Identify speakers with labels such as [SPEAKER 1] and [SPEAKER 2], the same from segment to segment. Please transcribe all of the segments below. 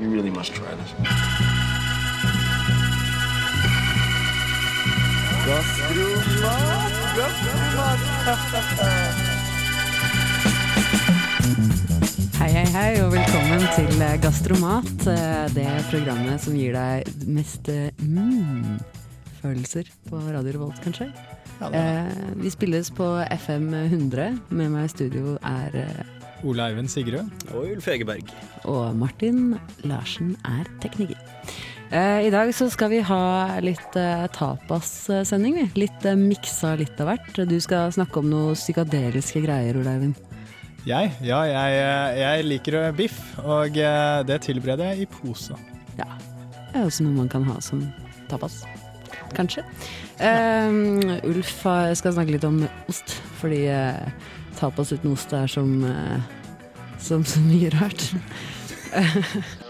[SPEAKER 1] You really must try this.
[SPEAKER 2] Hei, hei, hei, og velkommen til eh, Gastromat. eh, Det programmet som gir deg mest eh, mm, følelser på Radio Revolt, kanskje. Eh, vi spilles på FM 100. Med meg i studio er
[SPEAKER 3] Ole Eivind Sigrud.
[SPEAKER 4] Og Ulf Egeberg.
[SPEAKER 2] Og Martin Larsen er tekniker. Eh, I dag så skal vi ha litt eh, tapas-sending. Litt eh, miksa litt av hvert. Du skal snakke om noe psykadeliske greier, Ole Eivind.
[SPEAKER 3] Jeg? Ja, jeg, jeg liker biff, og det tilbereder jeg i pose.
[SPEAKER 2] Ja. Det er også noe man kan ha som tapas. Kanskje. Eh, Ulf skal snakke litt om ost, fordi tapas uten ost er som, eh, som så mye rart.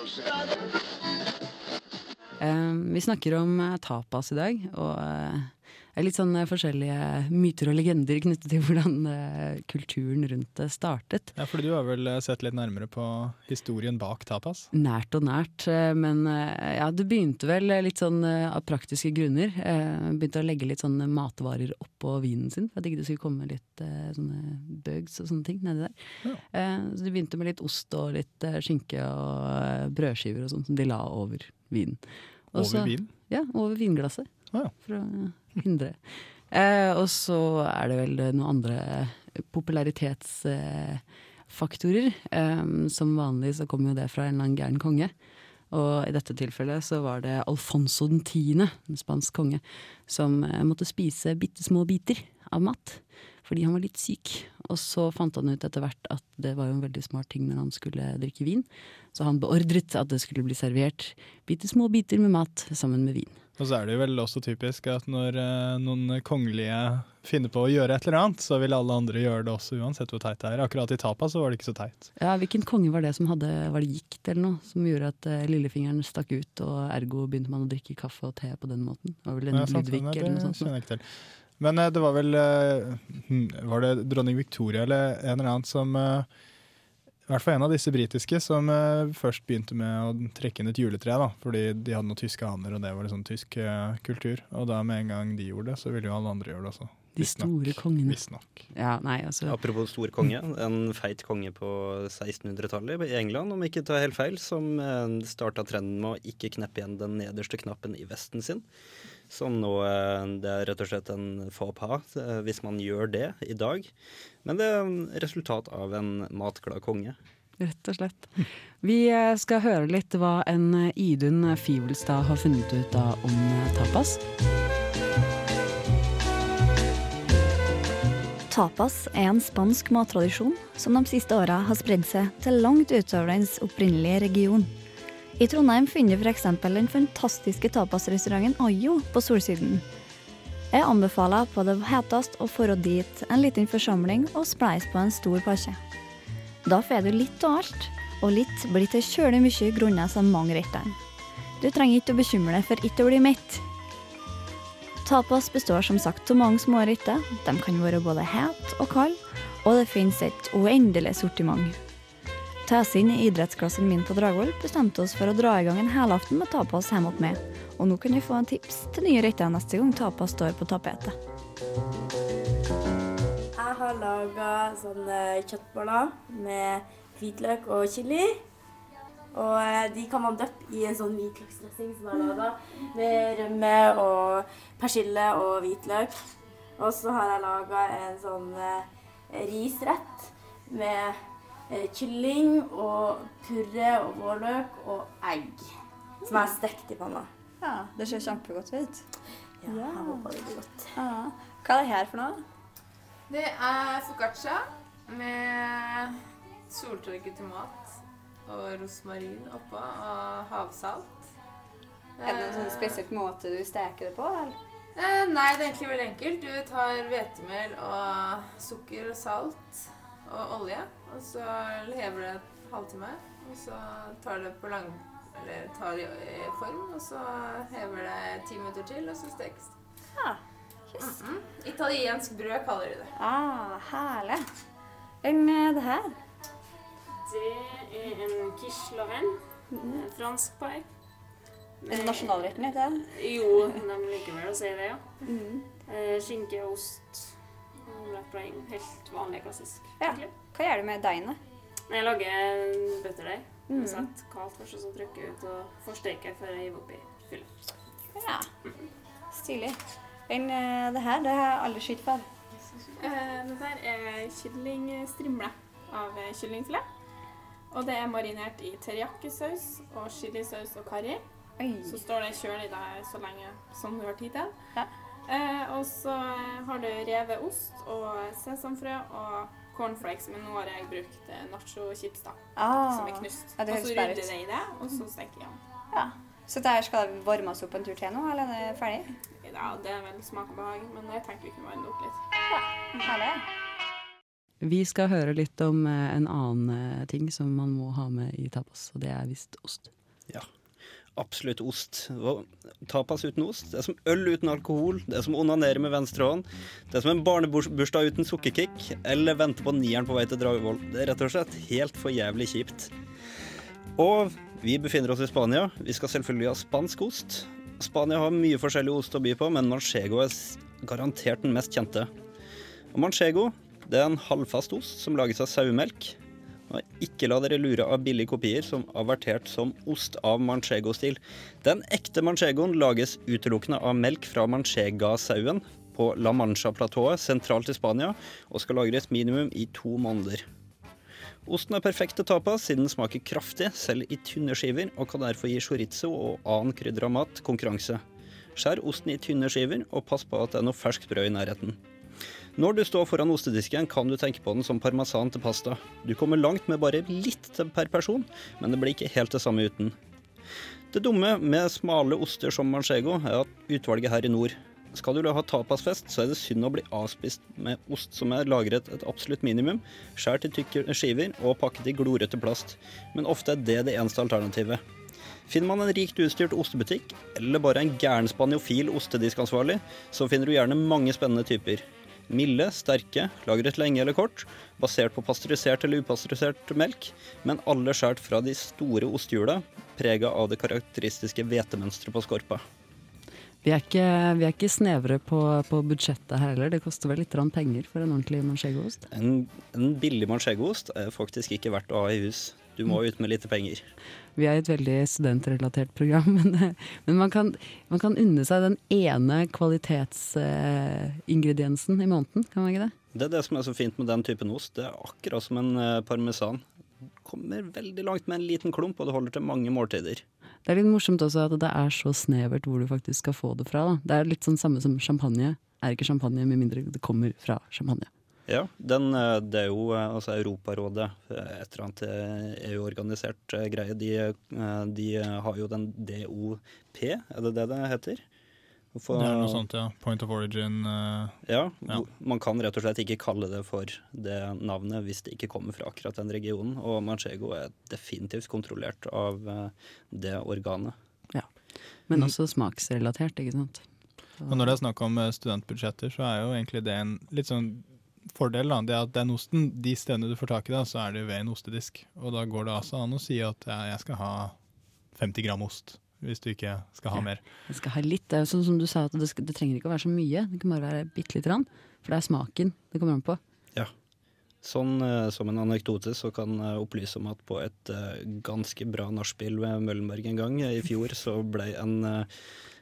[SPEAKER 2] Eh, vi snakker om eh, tapas i dag, og eh, litt sånn eh, forskjellige myter og legender knyttet til hvordan eh, kulturen rundt det startet.
[SPEAKER 3] Ja, for du har vel eh, sett litt nærmere på historien bak tapas?
[SPEAKER 2] Nært og nært, men ja, det begynte vel litt sånn av praktiske grunner. Begynte å legge litt sånne matvarer oppå vinen sin, for at ikke det skulle komme litt sånne bugs og sånne ting nedi der.
[SPEAKER 3] Ja.
[SPEAKER 2] Så de begynte med litt ost og litt skinke og brødskiver og sånt som de la over vinen. Også,
[SPEAKER 3] Over vinen?
[SPEAKER 2] Ja, over vinglasset.
[SPEAKER 3] Ah, ja.
[SPEAKER 2] For å hindre. Eh, og så er det vel noen andre popularitetsfaktorer. Eh, som vanlig så kommer jo det fra en eller annen gæren konge. Og i dette tilfellet så var det Alfonso den tiende, en spansk konge, som eh, måtte spise bitte små biter av mat. Fordi han var litt syk. Og så fant han ut etter hvert at det var jo en veldig smart ting når han skulle drikke vin. Så han beordret at det skulle bli servert bitte små biter med mat sammen med vin.
[SPEAKER 3] Og så er det jo vel også typisk at når eh, noen kongelige finner på å gjøre et eller annet, så vil alle andre gjøre det også, uansett hvor teit det er. Akkurat i Tapa så var det ikke så teit.
[SPEAKER 2] Ja, Hvilken konge var det som hadde Var det gikt eller noe som gjorde at eh, lillefingeren stakk ut, og ergo begynte man å drikke kaffe og te på den måten? Det var vel en
[SPEAKER 3] Ja,
[SPEAKER 2] Ludvig eller noe sånt?
[SPEAKER 3] kjenner jeg ikke til. Men eh, det var vel eh, hm, Var det dronning Victoria eller en eller annen som eh, I hvert fall en av disse britiske som uh, først begynte med å trekke inn et juletre. da, Fordi de hadde noen tyske aner, og det var liksom tysk uh, kultur. Og da med en gang de gjorde det, så ville jo alle andre gjøre det også.
[SPEAKER 2] De store kongene.
[SPEAKER 3] Visstnok.
[SPEAKER 2] Ja, altså
[SPEAKER 4] Apropos stor konge. En feit konge på 1600-tallet i England, om jeg ikke tar helt feil, som starta trenden med å ikke kneppe igjen den nederste knappen i vesten sin. Som nå eh, Det er rett og slett en faux pas eh, hvis man gjør det i dag. Men det er resultat av en matglad konge.
[SPEAKER 2] Rett og slett. Vi eh, skal høre litt hva en Idun Fivelstad har funnet ut da om tapas.
[SPEAKER 5] Tapas er en spansk mattradisjon som de siste åra har spredd seg til langt utover dens opprinnelige region. I Trondheim finner du f.eks. den fantastiske tapasrestauranten Ayo på Solsiden. Jeg anbefaler på det heteste å dra dit en liten forsamling og spleise på en stor pakke. Da får du litt av alt, og litt blir til kjølig mye grunnet de mange rettene. Du trenger ikke å bekymre deg for ikke å bli mett. Tapas består som sagt av mange små retter. De kan være både het og kald, og det finnes et uendelig sortiment. Ta inn i idrettsklassen min på Dragvoll bestemte oss for å dra i gang en helaften med tapas hjemme hos meg. Og nå kan vi få en tips til nye retter neste gang tapas står på tapetet.
[SPEAKER 6] Jeg har laga sånne kjøttboller med hvitløk og chili. Og eh, de kan man døppe i en sånn hvitløksdressing som jeg har laga. Med rømme og persille og hvitløk. Og så har jeg laga en sånn eh, risrett med eh, kylling og purre og vårløk og egg. Som jeg har stekt i panna.
[SPEAKER 7] Ja, det ser kjempegodt ut.
[SPEAKER 6] Ja, jeg håper det blir godt.
[SPEAKER 7] Ja. Hva er det her for noe?
[SPEAKER 8] Det er foccaccia med soltørket tomat og rosmarin oppå og havsalt.
[SPEAKER 7] Er det en sånn spesiell måte du steker det på? Eller?
[SPEAKER 8] Eh, nei, det er egentlig veldig enkelt. Du tar hvetemel og sukker og salt og olje, og så lever det en halvtime. Og så tar det på lang... Eller tar det i form, og så hever det ti minutter til, og så stekes det.
[SPEAKER 7] Ja, yes.
[SPEAKER 8] -mm. Italiensk brød kaller de det.
[SPEAKER 7] Ah, herlig. Hvem er det her?
[SPEAKER 9] Det er en quiche lorraine
[SPEAKER 6] Eh, Fransk pai.
[SPEAKER 7] Er det nasjonalretten, heter det?
[SPEAKER 6] Jo, de liker vel å si det, ja.
[SPEAKER 7] Mm.
[SPEAKER 6] Eh, Skinke, ost black. Helt vanlig, klassisk.
[SPEAKER 7] Ja. Hva gjør du med deigen.
[SPEAKER 6] Jeg lager butterdeig.
[SPEAKER 7] Mm.
[SPEAKER 6] Mm. Sett kaldt først, og så trykker jeg ut og forsteker før jeg hiver oppi fyllet.
[SPEAKER 7] Ja. Stilig. Men uh, det her, det har jeg aldri sett før.
[SPEAKER 1] Uh, det der er kyllingstrimle av eh, kyllingfilet. Og det er marinert i teriyaki-saus og chilisaus og karri.
[SPEAKER 7] Oi.
[SPEAKER 1] Så står det kjøl i deg så lenge som du har tid til.
[SPEAKER 7] Ja.
[SPEAKER 1] Eh, og så eh, har du revet ost og sesamfrø og cornflakes, men nå har jeg brukt eh, nacho-chips, da,
[SPEAKER 7] Ah.
[SPEAKER 1] som er knust.
[SPEAKER 7] Ja, det
[SPEAKER 1] og så rydder det i det, og så steker jeg den.
[SPEAKER 7] Ja. Så det her skal varmes opp en tur til nå, eller er det ferdig?
[SPEAKER 1] Ja, det er vel smak og behag, men jeg tenkte vi kunne varme det opp litt.
[SPEAKER 7] Ja, Herlig.
[SPEAKER 2] Vi skal høre litt om eh, en annen eh, ting som man må ha med i tapas, og det er visst ost.
[SPEAKER 4] Absolutt ost. Tapas uten ost. Det er som øl uten alkohol. Det er som å onanere med venstre hånd. Det er som en barnebursdag uten sukkerkick. Eller vente på nieren på vei til Dragvoll. Det er rett og slett helt for jævlig kjipt. Og vi befinner oss i Spania. Vi skal selvfølgelig ha spansk ost. Spania har mye forskjellig ost å by på, men manchego er garantert den mest kjente. Og manchego det er en halvfast ost som lages av sauemelk. Ikke la dere lure av billige kopier som avertert som ost av manchego-stil. Den ekte manchegoen lages utelukkende av melk fra manchega-sauen på La Mancha-platået sentralt i Spania, og skal lagres minimum i to måneder. Osten er perfekt til tapas siden den smaker kraftig, selv i tynne skiver, og kan derfor gi chorizo og annen krydra mat konkurranse. Skjær osten i tynne skiver, og pass på at det er noe ferskt brød i nærheten. Når du står foran ostedisken, kan du tenke på den som parmesan til pasta. Du kommer langt med bare litt per person, men det blir ikke helt det samme uten. Det dumme med smale oster som manchego er at utvalget her i nord. Skal du ha tapasfest, så er det synd å bli avspist med ost som er lagret et absolutt minimum, skjært i tykke skiver og pakket i glorete plast. Men ofte er det det eneste alternativet. Finner man en rikt utstyrt ostebutikk, eller bare en gæren spaniofil ostediskansvarlig, så finner du gjerne mange spennende typer. Milde, sterke, lagret lenge eller kort, basert på pasteurisert eller upasteurisert melk, men alle skåret fra de store ostehjula, prega av det karakteristiske hvetemønsteret på skorpa.
[SPEAKER 2] Vi er ikke, vi er ikke snevre på, på budsjettet her heller. Det koster vel litt penger for en ordentlig manchegoost.
[SPEAKER 4] En, en billig manchegoost er faktisk ikke verdt å ha i hus. Du må ut med lite penger.
[SPEAKER 2] Vi er et veldig studentrelatert program, men, men man, kan, man kan unne seg den ene kvalitetsingrediensen i måneden, kan man ikke det?
[SPEAKER 4] Det er det som er så fint med den typen ost. Det er akkurat som en eh, parmesan. Kommer veldig langt med en liten klump, og det holder til mange måltider.
[SPEAKER 2] Det er litt morsomt også at det er så snevert hvor du faktisk skal få det fra. Da. Det er litt sånn samme som champagne. Er ikke champagne med mindre det kommer fra champagne.
[SPEAKER 4] Ja, den, eh, det er jo eh, altså Europarådet, eh, et eller annet EU-organisert greie, de, de har jo den DOP, er det det det heter? For-
[SPEAKER 3] Det er noe sånt, ja. Point of origin. Uh,
[SPEAKER 4] Ja,
[SPEAKER 3] Ja.
[SPEAKER 4] man kan rett og slett ikke kalle det for det navnet hvis det ikke kommer fra akkurat den regionen. Og Manchego er definitivt kontrollert av det organet.
[SPEAKER 2] Ja, Men
[SPEAKER 3] Mm.
[SPEAKER 2] også smaksrelatert, ikke sant.
[SPEAKER 3] Og når det er snakk om studentbudsjetter, så er jo egentlig det en litt sånn fordel. da, det at Den osten, de stedene du får tak i det, så er det ved en ostedisk. Og da går det altså an å si at ja, jeg skal ha 50 gram ost, hvis du ikke skal ha mer.
[SPEAKER 2] Jeg skal ha litt, det er jo sånn som du sa, at det, skal, det trenger ikke å være så mye. Det kan bare være bitte lite grann. For det er smaken det kommer an på. Ja.
[SPEAKER 4] Sånn eh, som en anekdote så kan jeg opplyse om at på et eh, ganske bra nachspiel ved Møllenberg en gang eh, i fjor, så ble en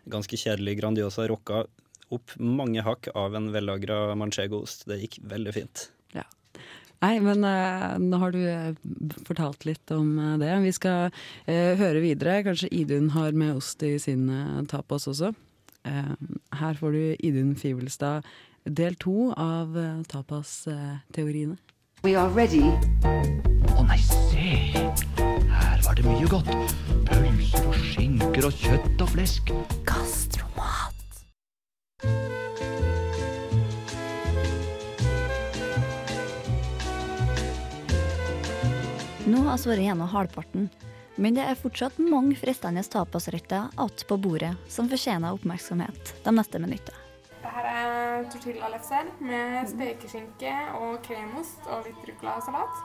[SPEAKER 4] ganske kjedelig Grandiosa rocka opp mange hakk av en vellagra manchegoost. Det gikk veldig fint. Ja.
[SPEAKER 2] Nei, men uh, nå har du eh, fortalt litt om uh, det. Vi skal høre videre. Kanskje Idun har med ost i sin uh, tapas også. Her får du Idun Fivelstad del to av uh, tapas-teoriene.
[SPEAKER 9] We are ready.
[SPEAKER 10] Å nei, se! Her var det mye godt. Pølser og skinker og kjøtt og flesk.
[SPEAKER 5] Gastromat. Nå har vi vært gjennom halvparten, men det er fortsatt mange fristende tapasretter igjen på bordet som fortjener oppmerksomhet de neste minuttene.
[SPEAKER 1] Dette er tortillalefser med spekeskinke og kremost og litt ruccolasalat.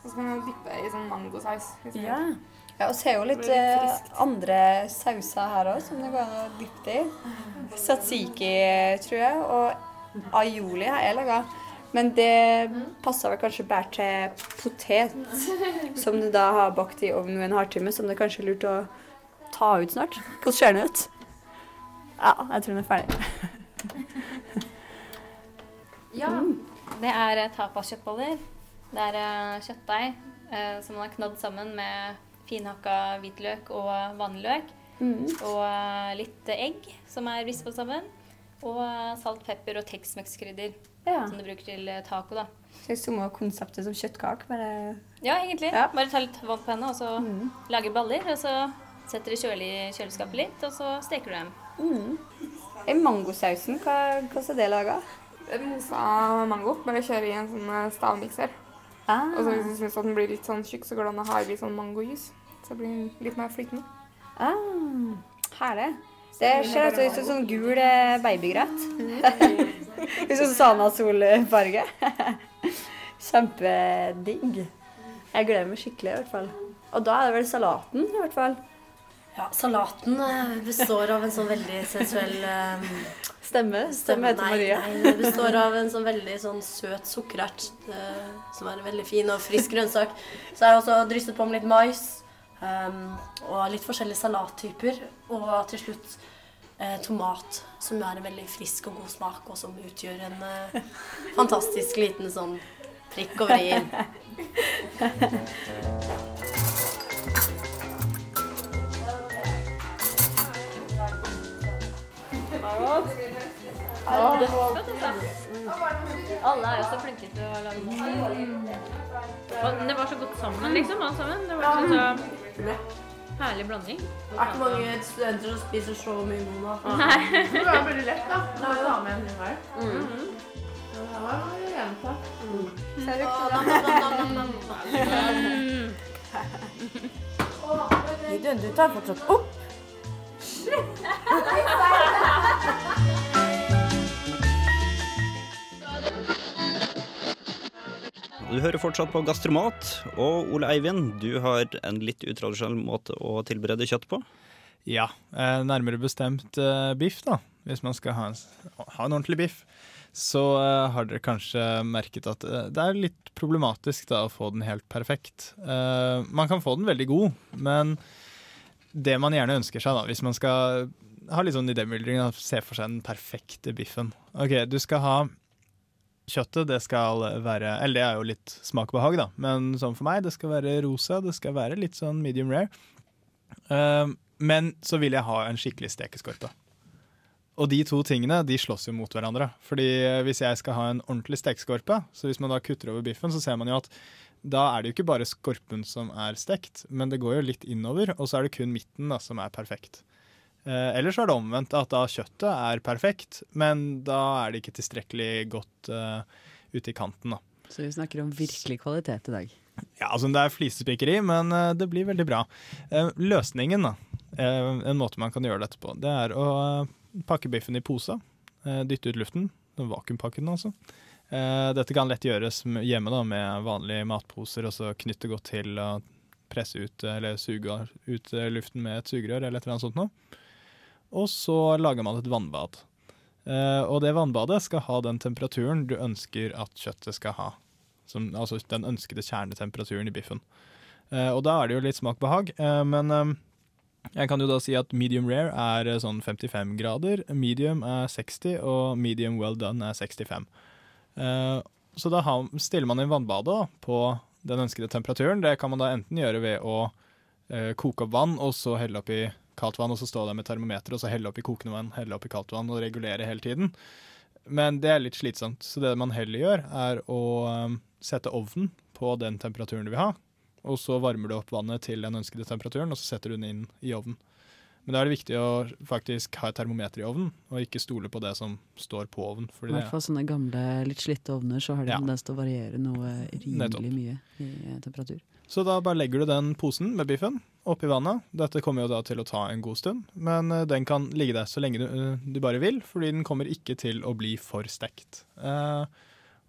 [SPEAKER 1] Og så kan man dyppe i sånn mangosaus. Ja.
[SPEAKER 7] Ja, og så er jo litt eh, andre sauser her òg som det går an å dyppe i. Satsiki, tror jeg, og aioli har jeg laga. Men det passer vel kanskje bare til potet, som du da har bakt i ovnen en halvtime, som det kanskje er lurt å ta ut snart. Hvordan ser den ut? Ja, jeg tror den er ferdig.
[SPEAKER 9] Ja. Det er eh, tapaskjøttboller. Det er eh, kjøttdeig eh, som man har knadd sammen med finhakka hvitløk og vanlig løk.
[SPEAKER 7] Mm.
[SPEAKER 9] Og litt egg som er rispa sammen. Og eh, salt, pepper og Tex-Mex-krydder
[SPEAKER 7] Ja.
[SPEAKER 9] som du bruker til eh, taco. da.
[SPEAKER 7] Så det er samme konseptet som kjøttkake, bare
[SPEAKER 9] Ja, egentlig.
[SPEAKER 7] Ja.
[SPEAKER 9] Bare ta litt vann på henne, og så
[SPEAKER 7] Mm.
[SPEAKER 9] lager baller. Og så setter du kjølig i kjøleskapet litt, og så steker du dem.
[SPEAKER 7] mm. I mangosausen, hva, hvordan er det laga?
[SPEAKER 11] Mosa mango. Bare kjøre i en sånn eh, stavmikser.
[SPEAKER 7] Ah.
[SPEAKER 11] Og så hvis du syns den blir litt sånn tjukk, så går det an å ha i litt sånn mangojus. Så blir den litt mer flytende.
[SPEAKER 7] Ah, herlig. Det ser ut som sånn gul eh, babygrøt. Litt sånn Sana-solfarge. Kjempedigg. Jeg gleder meg skikkelig, i hvert fall. Og da er det vel salaten, i hvert fall.
[SPEAKER 6] Ja, salaten eh, består av en sånn veldig sensuell um,
[SPEAKER 7] Stemme. Stemme heter Maria.
[SPEAKER 6] Nei, det består av en sånn veldig sånn søt sukkerert uh, som er en veldig fin og frisk grønnsak. Så har jeg også drysset på med litt mais ehm, og litt forskjellige salattyper. Og til slutt eh, tomat, som er en veldig frisk og god smak, og som utgjør en eh, fantastisk liten sånn prikk
[SPEAKER 9] Alle er jo så flinke til å lage mat. Det var så godt sammen, liksom. Alle sammen. Det var sånn så herlig blanding.
[SPEAKER 6] Det er ikke mange studenter som spiser så mye god mat.
[SPEAKER 9] Nei.
[SPEAKER 8] Det var veldig lett, da. Det var jo dame med en hund her.
[SPEAKER 6] Mm.
[SPEAKER 8] Det var jeg enig på.
[SPEAKER 6] Du, du tar fortsatt opp.
[SPEAKER 4] Du hører fortsatt på Gastromat, og Ole Eivind, du har en litt utradisjonell måte å tilberede kjøtt på.
[SPEAKER 3] Ja, eh, nærmere bestemt eh, biff, da. Hvis man skal ha en, ha en ordentlig biff. Så eh, har dere kanskje merket at det er litt problematisk da, å få den helt perfekt. Man kan få den veldig god, men det man gjerne ønsker seg, da, hvis man skal ha litt sånn idémyldring, se for seg den perfekte biffen. Ok, du skal ha Kjøttet det skal være Eller det er jo litt smak og behag, da. Men sånn for meg, det skal være rosa. Det skal være litt sånn medium rare. Uh, men så vil jeg ha en skikkelig stekeskorpe. Og de to tingene de slåss jo mot hverandre. Fordi hvis jeg skal ha en ordentlig stekeskorpe, så hvis man da kutter over biffen, så ser man jo at da er det jo ikke bare skorpen som er stekt, men det går jo litt innover, og så er det kun midten da som er perfekt. Eh, ellers er det omvendt, at da kjøttet er perfekt, men da er det ikke tilstrekkelig godt eh, ute i kanten. da.
[SPEAKER 2] Så vi snakker om virkelig kvalitet i dag.
[SPEAKER 3] Ja, altså Det er flisespikkeri, men eh, det blir veldig bra. Eh, løsningen, da, eh, en måte man kan gjøre dette på, det er å eh, pakke biffen i pose. dytte ut luften. den Vakuumpakke den, altså. Dette kan lett gjøres hjemme da, med vanlige matposer, og så knytte godt til og presse ut eller suge ut luften med et sugerør eller et eller annet sånt noe. Og så lager man et vannbad. Uh, og det vannbadet skal ha den temperaturen du ønsker at kjøttet skal ha. Som, altså den ønskede kjernetemperaturen i biffen. Uh, og da er det jo litt smak behag, uh, men eh, jeg kan jo da si at medium rare er sånn 55 grader, medium er 60, og medium well done er 65. Eh, så da har, stiller man inn vannbadet på den ønskede temperaturen. Det kan man da enten gjøre ved å koke opp vann, og så helle oppi kaldt vann, og så stå der med termometer, og så helle oppi kokende vann, helle oppi kaldt vann, og regulere hele tiden. Men det er litt slitsomt, så det man heller gjør, er å eh, sette ovnen på den temperaturen du vil ha, og så varmer du opp vannet til den ønskede temperaturen, og så setter du den inn i ovnen. Men da er det viktig å faktisk ha et termometer i ovnen, og ikke stole på det som står på ovnen.
[SPEAKER 2] I hvert fall sånne gamle, litt slitte ovner, så har det
[SPEAKER 3] Ja.
[SPEAKER 2] tendens til å variere noe
[SPEAKER 3] Nettopp.
[SPEAKER 2] rimelig mye i eh, temperatur.
[SPEAKER 3] Så da bare legger du den posen med biffen oppi vannet. Dette kommer jo da til å ta en god stund, men eh, den kan ligge der så lenge du, eh, du bare vil, fordi den kommer ikke til å bli for stekt. Eh,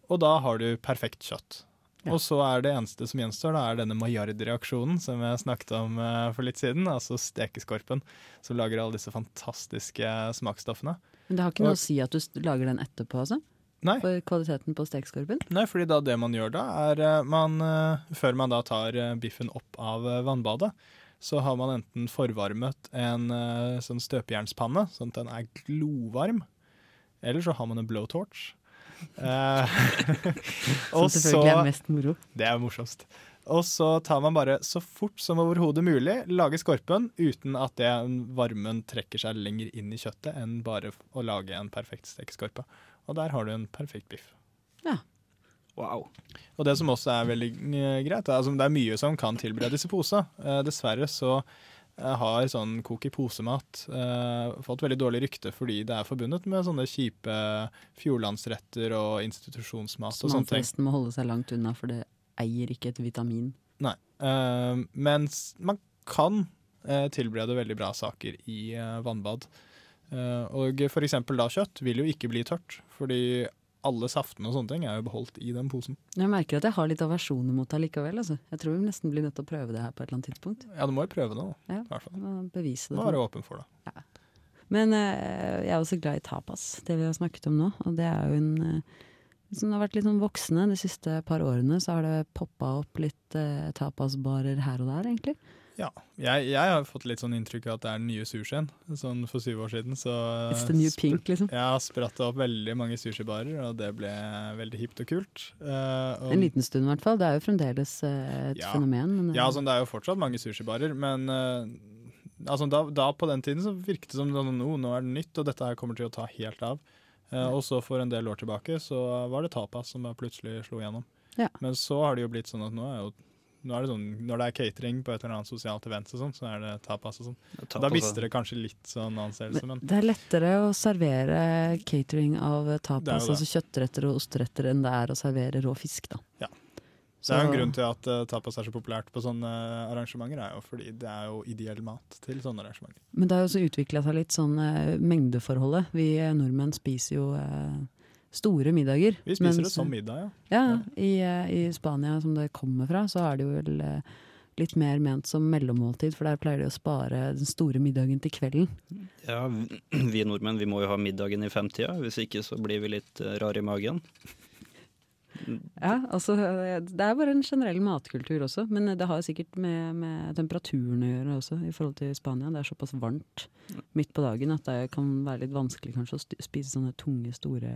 [SPEAKER 3] og da har du perfekt kjøtt. Og så er det eneste som gjenstår, da, er denne Maillard-reaksjonen som jeg snakket om eh, for litt siden. Altså stekeskorpen, som lager alle disse fantastiske smaksstoffene.
[SPEAKER 2] Men det har ikke noe
[SPEAKER 3] Og-
[SPEAKER 2] å si at du lager den etterpå, altså?
[SPEAKER 3] Nei.
[SPEAKER 2] For kvaliteten på stekeskorpen?
[SPEAKER 3] Nei, fordi da det man gjør da, er eh, man eh, Før man da tar eh, biffen opp av vannbadet, så har man enten forvarmet en sånn støpejernspanne, sånn at den er glovarm, eller så har man en blowtorch.
[SPEAKER 2] Som selvfølgelig er mest moro.
[SPEAKER 3] Det er morsomst. Og så tar man bare så fort som overhodet mulig, lager skorpen uten at det varmen trekker seg lenger inn i kjøttet enn bare å lage en perfekt stekeskorpe. Og der har du en perfekt biff.
[SPEAKER 2] Ja.
[SPEAKER 4] Wow.
[SPEAKER 3] Og det som også er veldig eh, greit, altså, det er mye som kan tilberedes i pose. Eh, dessverre så eh, har sånn kok i posemat eh, fått veldig dårlig rykte fordi det er forbundet med sånne kjipe fjordlandsretter og institusjonsmat
[SPEAKER 2] Som
[SPEAKER 3] og
[SPEAKER 2] man
[SPEAKER 3] sånne ting.
[SPEAKER 2] forresten må holde seg langt unna, for det eier ikke et vitamin.
[SPEAKER 3] Nei. Eh, mens man kan eh, tilberede veldig bra saker i eh, vannbad. Eh, og eksempel da kjøtt vil jo ikke bli tørt, fordi alle saftene og sånne ting er jo beholdt i den posen.
[SPEAKER 2] Jeg merker at jeg har litt aversjoner mot det likevel. Altså. Jeg tror vi nesten blir nødt til å prøve det her på et eller annet tidspunkt.
[SPEAKER 3] Ja, du må jo prøve det, da.
[SPEAKER 2] Ja,
[SPEAKER 3] I hvert fall.
[SPEAKER 2] bevise det.
[SPEAKER 3] Være åpen for det.
[SPEAKER 2] Men eh, jeg er også glad i tapas, det vi har snakket om nå. Og det er jo en eh, som har vært litt sånn voksne de siste par årene, så har det poppa opp litt eh, tapasbarer her og der, egentlig.
[SPEAKER 3] Ja. Jeg, jeg har fått litt sånn inntrykk av at det er den nye sushien. Sånn for syv år siden så
[SPEAKER 2] It's the new pink, liksom.
[SPEAKER 3] Ja, spratt opp veldig mange sushibarer, og det ble veldig hipt og kult. Uh, og-
[SPEAKER 2] En liten stund i hvert fall. Det er jo fremdeles eh, et
[SPEAKER 3] Ja.
[SPEAKER 2] fenomen. Men, eh,
[SPEAKER 3] Ja, altså, det er jo fortsatt mange sushibarer, men eh, altså, da, da på den tiden så virket det som sånn, nå, er det nytt, og dette her kommer til å ta helt av. Eh, og så for en del år tilbake så var det tapas som plutselig slo gjennom.
[SPEAKER 2] Ja.
[SPEAKER 3] Men så har det jo blitt sånn at nå er jo nå er det sånn, Når det er catering på et eller annet sosialt event, og sånn, så er det tapas og sånn.
[SPEAKER 4] tapas
[SPEAKER 3] da
[SPEAKER 4] er-
[SPEAKER 3] mister det kanskje litt sånn anseelse, men
[SPEAKER 2] Det er lettere å servere catering av eh, tapas, altså kjøttretter og osteretter, enn det er å servere rå fisk, da.
[SPEAKER 3] Ja. Det er jo en grunn til at uh, tapas er så populært på sånne arrangementer, er jo fordi det er jo ideell mat til sånne arrangementer.
[SPEAKER 2] Men det har jo også utvikla seg litt sånn uh, mengdeforholdet. Vi eh, nordmenn spiser jo eh, store middager.
[SPEAKER 3] Vi spiser det
[SPEAKER 2] mens-
[SPEAKER 3] som middag, ja.
[SPEAKER 2] Ja, i, eh, I Spania, som det kommer fra, så er det jo vel eh, litt mer ment som mellommåltid, for der pleier de å spare den store middagen til kvelden.
[SPEAKER 4] Ja, vi- vi nordmenn vi må jo ha middagen i femtida, hvis ikke så blir vi litt eh, rare i magen.
[SPEAKER 2] Ja, altså Det er bare en generell matkultur også, men det har sikkert med, med temperaturen å gjøre også, i forhold til Spania. Det er såpass varmt midt på dagen at det kan være litt vanskelig kanskje å spise sånne tunge, store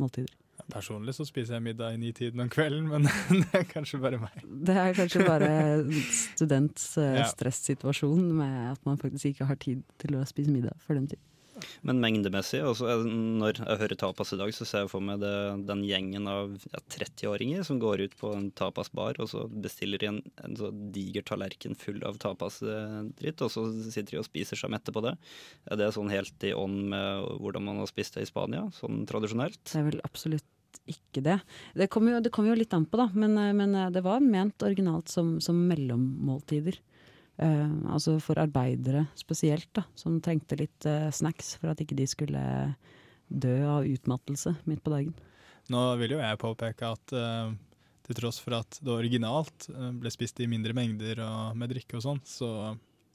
[SPEAKER 2] måltider.
[SPEAKER 3] Personlig så spiser jeg middag i nitiden om kvelden, men det er kanskje bare meg.
[SPEAKER 2] Det er kanskje bare students
[SPEAKER 3] Ja.
[SPEAKER 2] stressituasjon med at man faktisk ikke har tid til å spise middag for den tid.
[SPEAKER 4] Men mengdemessig, altså, når jeg hører tapas i dag, så ser jeg for meg det, den gjengen av ja, 30-åringer som går ut på en tapasbar, og så bestiller de en, en så diger tallerken full av tapasdritt, og så sitter de og spiser seg mette på det. Er det sånn helt i ånd med hvordan man har spist det i Spania, sånn tradisjonelt?
[SPEAKER 2] Det er vel absolutt ikke det. Det kommer jo, kommer jo litt an på, da, men, eh, men eh, det var ment originalt som, som mellommåltider. Eh, altså for arbeidere spesielt, da, som trengte litt eh, snacks for at ikke de skulle dø av utmattelse midt på dagen.
[SPEAKER 3] Nå vil jo jeg påpeke at uh, til tross for at det originalt ble spist i mindre mengder og med drikke og sånn, så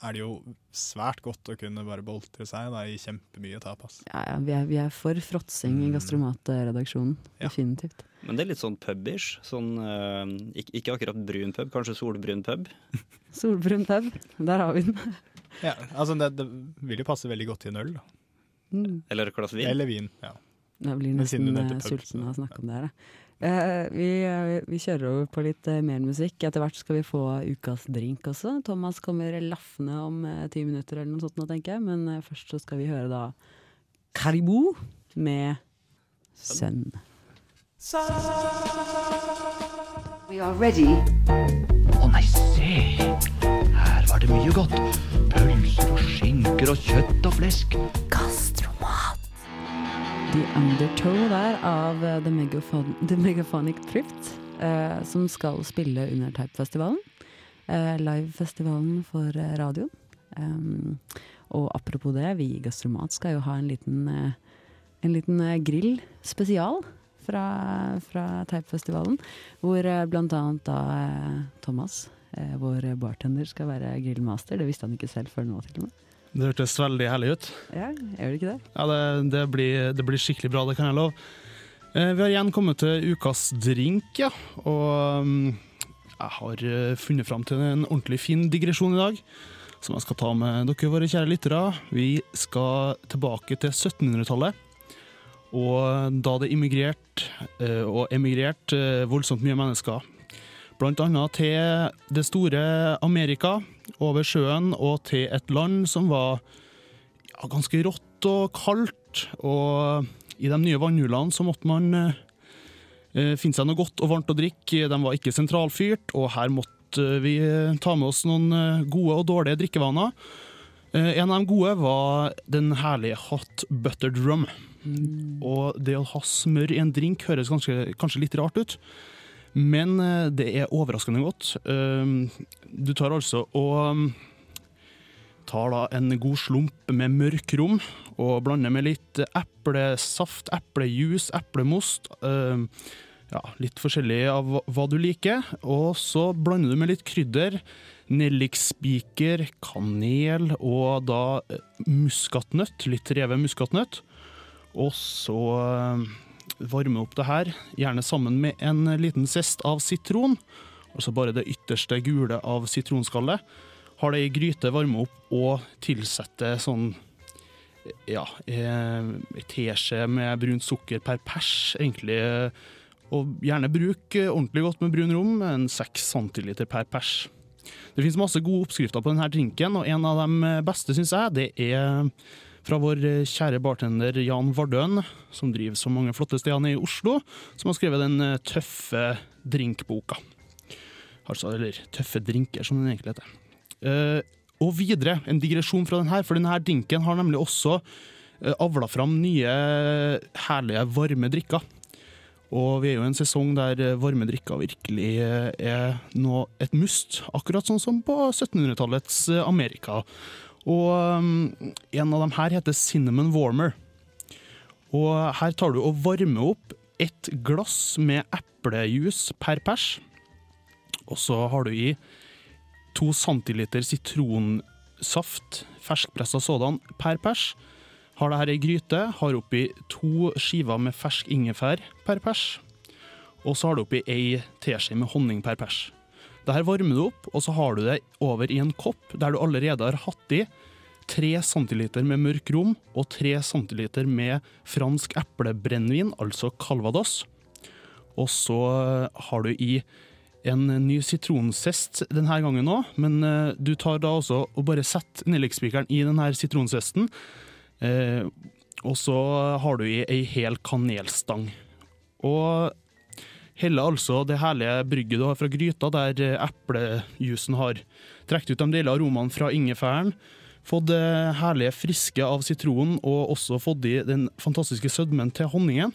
[SPEAKER 3] er det jo svært godt å kunne bare boltre seg da, i kjempemye tapas.
[SPEAKER 2] Ja, ja, vi, er, vi er for fråtsing i gastromatredaksjonen, definitivt.
[SPEAKER 4] Men det er litt sånn pubish. Sånn, eh, ikke, ikke akkurat brun pub, kanskje solbrun pub.
[SPEAKER 2] Solbrun pub, der har vi den.
[SPEAKER 3] Ja, altså det, det vil jo passe veldig godt til en øl. Da.
[SPEAKER 2] Mm.
[SPEAKER 4] Eller et glass vin.
[SPEAKER 3] Eller vin, ja.
[SPEAKER 2] Jeg blir nesten eh,
[SPEAKER 3] pub,
[SPEAKER 2] sulten av å snakke om det her. jeg. Eh, vi, eh, vi kjører over på litt eh, mer musikk. Etter hvert skal vi få ukas drink også. Thomas kommer laffende om eh, ti minutter eller noe sånt, tenker jeg. Men eh, først så skal vi høre da Caribou med Sønn.
[SPEAKER 12] We are ready.
[SPEAKER 10] Å nei, se! Her var det mye godt. Pølser og skinker og kjøtt og flesk.
[SPEAKER 2] The Undertow der av eh, The, Megaphon The Megaphonic Thrift, eh, som skal spille under Type-festivalen. Eh, Livefestivalen for eh, radioen. Um, og apropos det, vi i Gastromat skal jo ha en liten, en liten grill spesial fra, fra Teipfestivalen. Hvor blant annet da Thomas, vår bartender, skal være grillmaster. Det visste han ikke selv før nå, til og med.
[SPEAKER 13] Det hørtes veldig herlig ut.
[SPEAKER 2] Ja, gjør det ikke det?
[SPEAKER 13] Ja, det, det, blir, det blir skikkelig bra, det kan jeg love. Eh, vi har igjen kommet til ukas drink, ja. Og mm, jeg har eh, funnet fram til en ordentlig fin digresjon i dag. Som jeg skal ta med dere, våre kjære lyttere. Vi skal tilbake til 1700-tallet. Og da det immigrerte eh, og emigrerte voldsomt mye mennesker. Blant annet til det store Amerika, over sjøen, og til et land som var ja, ganske rått og kaldt. Og i de nye vannhulene så måtte man eh, eh, finne seg noe godt og varmt å drikke. De var ikke sentralfyrt, og her måtte vi eh, ta med oss noen eh, gode og dårlige drikkevaner. Eh, En av de gode var den herlige hot buttered rum. Og det å ha smør i en drink høres kanskje, kanskje litt rart ut, men eh, det er overraskende godt. Um, Du tar altså og um, tar da en god slump med mørkrom og blander med litt eplesaft, eplejus, eplemost. um, Ja, litt forskjellig av hva- du liker. Og så blander du med litt krydder. Nellikspiker, kanel og da eh, muskatnøtt. Litt revet muskatnøtt. Og så varme opp det her, gjerne sammen med en liten sest av sitron. Altså bare det ytterste gule av sitronskallet. Har det i gryte, varme opp og tilsette sånn ja, eh, ei teskje med brunt sukker per pers, egentlig. Og gjerne bruk eh, ordentlig godt med brun rom, en seks centiliter per pers. Det finnes masse gode oppskrifter på denne drinken, og en av de beste, syns jeg, det er fra vår kjære bartender Jan Vardøen, som driver så mange flotte steder i Oslo, som har skrevet den eh, tøffe drinkboka. Altså, eller Tøffe drinker, som den egentlig heter. Uh, og videre, en digresjon fra den her, for denne drinken har nemlig også avla fram nye herlige varme drikker. Og vi er jo i en sesong der eh, varme drikker virkelig eh, er noe, et must, akkurat sånn som på 1700-tallets eh, Amerika. Og um, en av dem her heter Cinnamon Warmer. Og her tar du og varmer opp et glass med eplejus per pers. Og så har du i to centiliter sitronsaft, ferskpressa sådan, per pers. Har det her i gryte, har oppi to skiver med fersk ingefær per pers. Og så har du oppi ei teskje med honning per pers. Det her varmer du opp, og så har du det over i en kopp der du allerede har hatt i 3 cl med mørk rom og 3 cl med fransk eplebrennevin, altså calvados. Og så har du i en ny sitronsest denne gangen òg, men eh, du tar da også og bare setter nellikspikeren i denne sitronsesten. Eh, og så har du i ei hel kanelstang. Og heller altså det herlige brygget du har fra gryta, der eh, eplejusen har trukket ut de deler av fra ingefæren, fått det herlige friske av sitronen, og også fått i den fantastiske sødmen til honningen.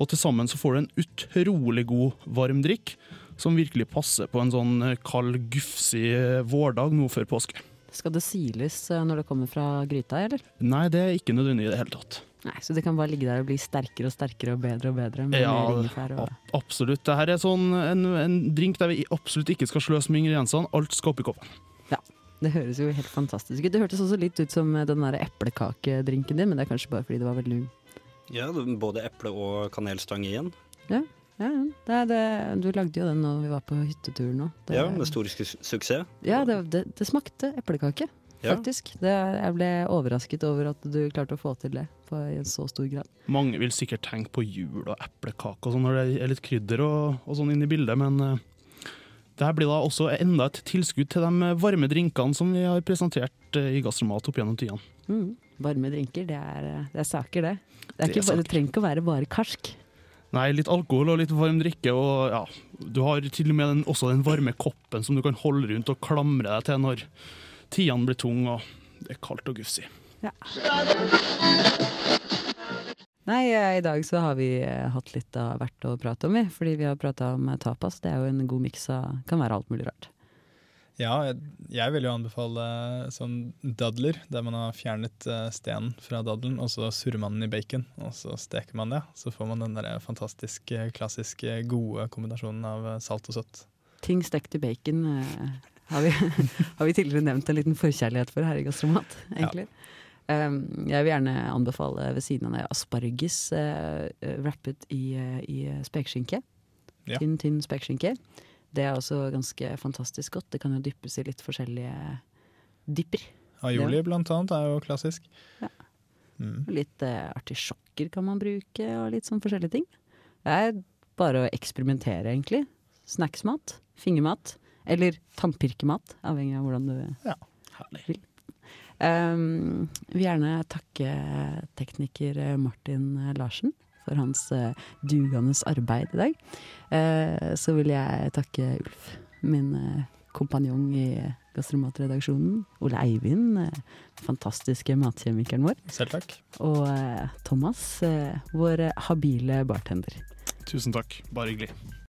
[SPEAKER 13] Og til sammen så får du en utrolig god varm drikk, som virkelig passer på en sånn eh, kald, gufsig eh, vårdag nå før påske.
[SPEAKER 2] Skal det siles eh, når det kommer fra gryta, eller?
[SPEAKER 13] Nei, det er ikke nødvendig i det hele tatt.
[SPEAKER 2] Nei, Så det kan bare ligge der og bli sterkere og sterkere og bedre og bedre? Med
[SPEAKER 13] Ja,
[SPEAKER 2] mer og...
[SPEAKER 13] absolutt. Dette er sånn en, en drink der vi absolutt ikke skal sløse med ingrediensene. Alt skal oppi koppen.
[SPEAKER 2] Ja, det høres jo helt fantastisk ut. Det hørtes også litt ut som eh, den der eplekakedrinken din, men det er kanskje bare fordi det var veldig
[SPEAKER 4] Ja, både eple og kanelstang igjen.
[SPEAKER 2] Ja, ja, ja. Det er det. Du lagde jo den når vi var på hyttetur nå. Det,
[SPEAKER 4] Ja, med stor su suksess.
[SPEAKER 2] Ja, det, det, det smakte eplekake,
[SPEAKER 4] Ja.
[SPEAKER 2] faktisk. Det, jeg ble overrasket over at du klarte å få til det på, i en så stor grad.
[SPEAKER 13] Mange vil sikkert tenke på jul og eplekake og sånn når det er litt krydder og, og sånn inn i bildet, men eh, det her blir da også enda et tilskudd til de varme drinkene som vi har presentert eh, i Gastromat opp gjennom tidene.
[SPEAKER 2] Mm. Varme drinker, det er, det er saker, det. Det, er
[SPEAKER 13] Det er
[SPEAKER 2] ikke, det trenger ikke å være bare karsk.
[SPEAKER 13] Nei, litt alkohol og litt varm drikke, og ja, du har til og med den, også den varme koppen som du kan holde rundt og klamre deg til når tidene blir tung og det er kaldt og gufsig.
[SPEAKER 2] Nei, eh, i dag så har vi eh, hatt litt av hvert å prate om, vi. Fordi vi har prata om eh, tapas. Det er jo en god miks av Kan være alt mulig rart.
[SPEAKER 3] Ja, jeg, vil jo anbefale sånn dadler, der man har fjernet eh, stenen fra daddelen, og så surrer man den i bacon, og så steker man det. Så får man den der fantastiske, klassiske, gode kombinasjonen av eh, salt og søtt.
[SPEAKER 2] Ting stekt i bacon eh, har, vi, har vi tidligere nevnt en liten forkjærlighet for her i Gastromat, egentlig. Um, jeg vil gjerne anbefale ved siden av det asparges eh, wrappet i, eh, i spekeskinke.
[SPEAKER 3] Ja.
[SPEAKER 2] Tynn, tynn spekeskinke. Det er også ganske fantastisk godt. Det kan jo dyppes i litt forskjellige dypper.
[SPEAKER 3] Aioli blant annet er jo klassisk.
[SPEAKER 2] Ja.
[SPEAKER 3] Mm.
[SPEAKER 2] Litt eh, artisjokker kan man bruke, og litt sånn forskjellige ting. Det er bare å eksperimentere, egentlig. Snacksmat, fingermat, eller tannpirkemat, avhengig av hvordan du vil. Um, vil gjerne takke tekniker eh, Martin Larsen for hans eh, dugende arbeid i dag. Eh, så vil jeg takke Ulf, min eh, kompanjong i Gastromatredaksjonen. Ole Eivind, fantastiske matkjemikeren vår.
[SPEAKER 3] Selv takk.
[SPEAKER 2] Og Thomas, vår habile bartender.
[SPEAKER 13] Tusen takk. Bare hyggelig.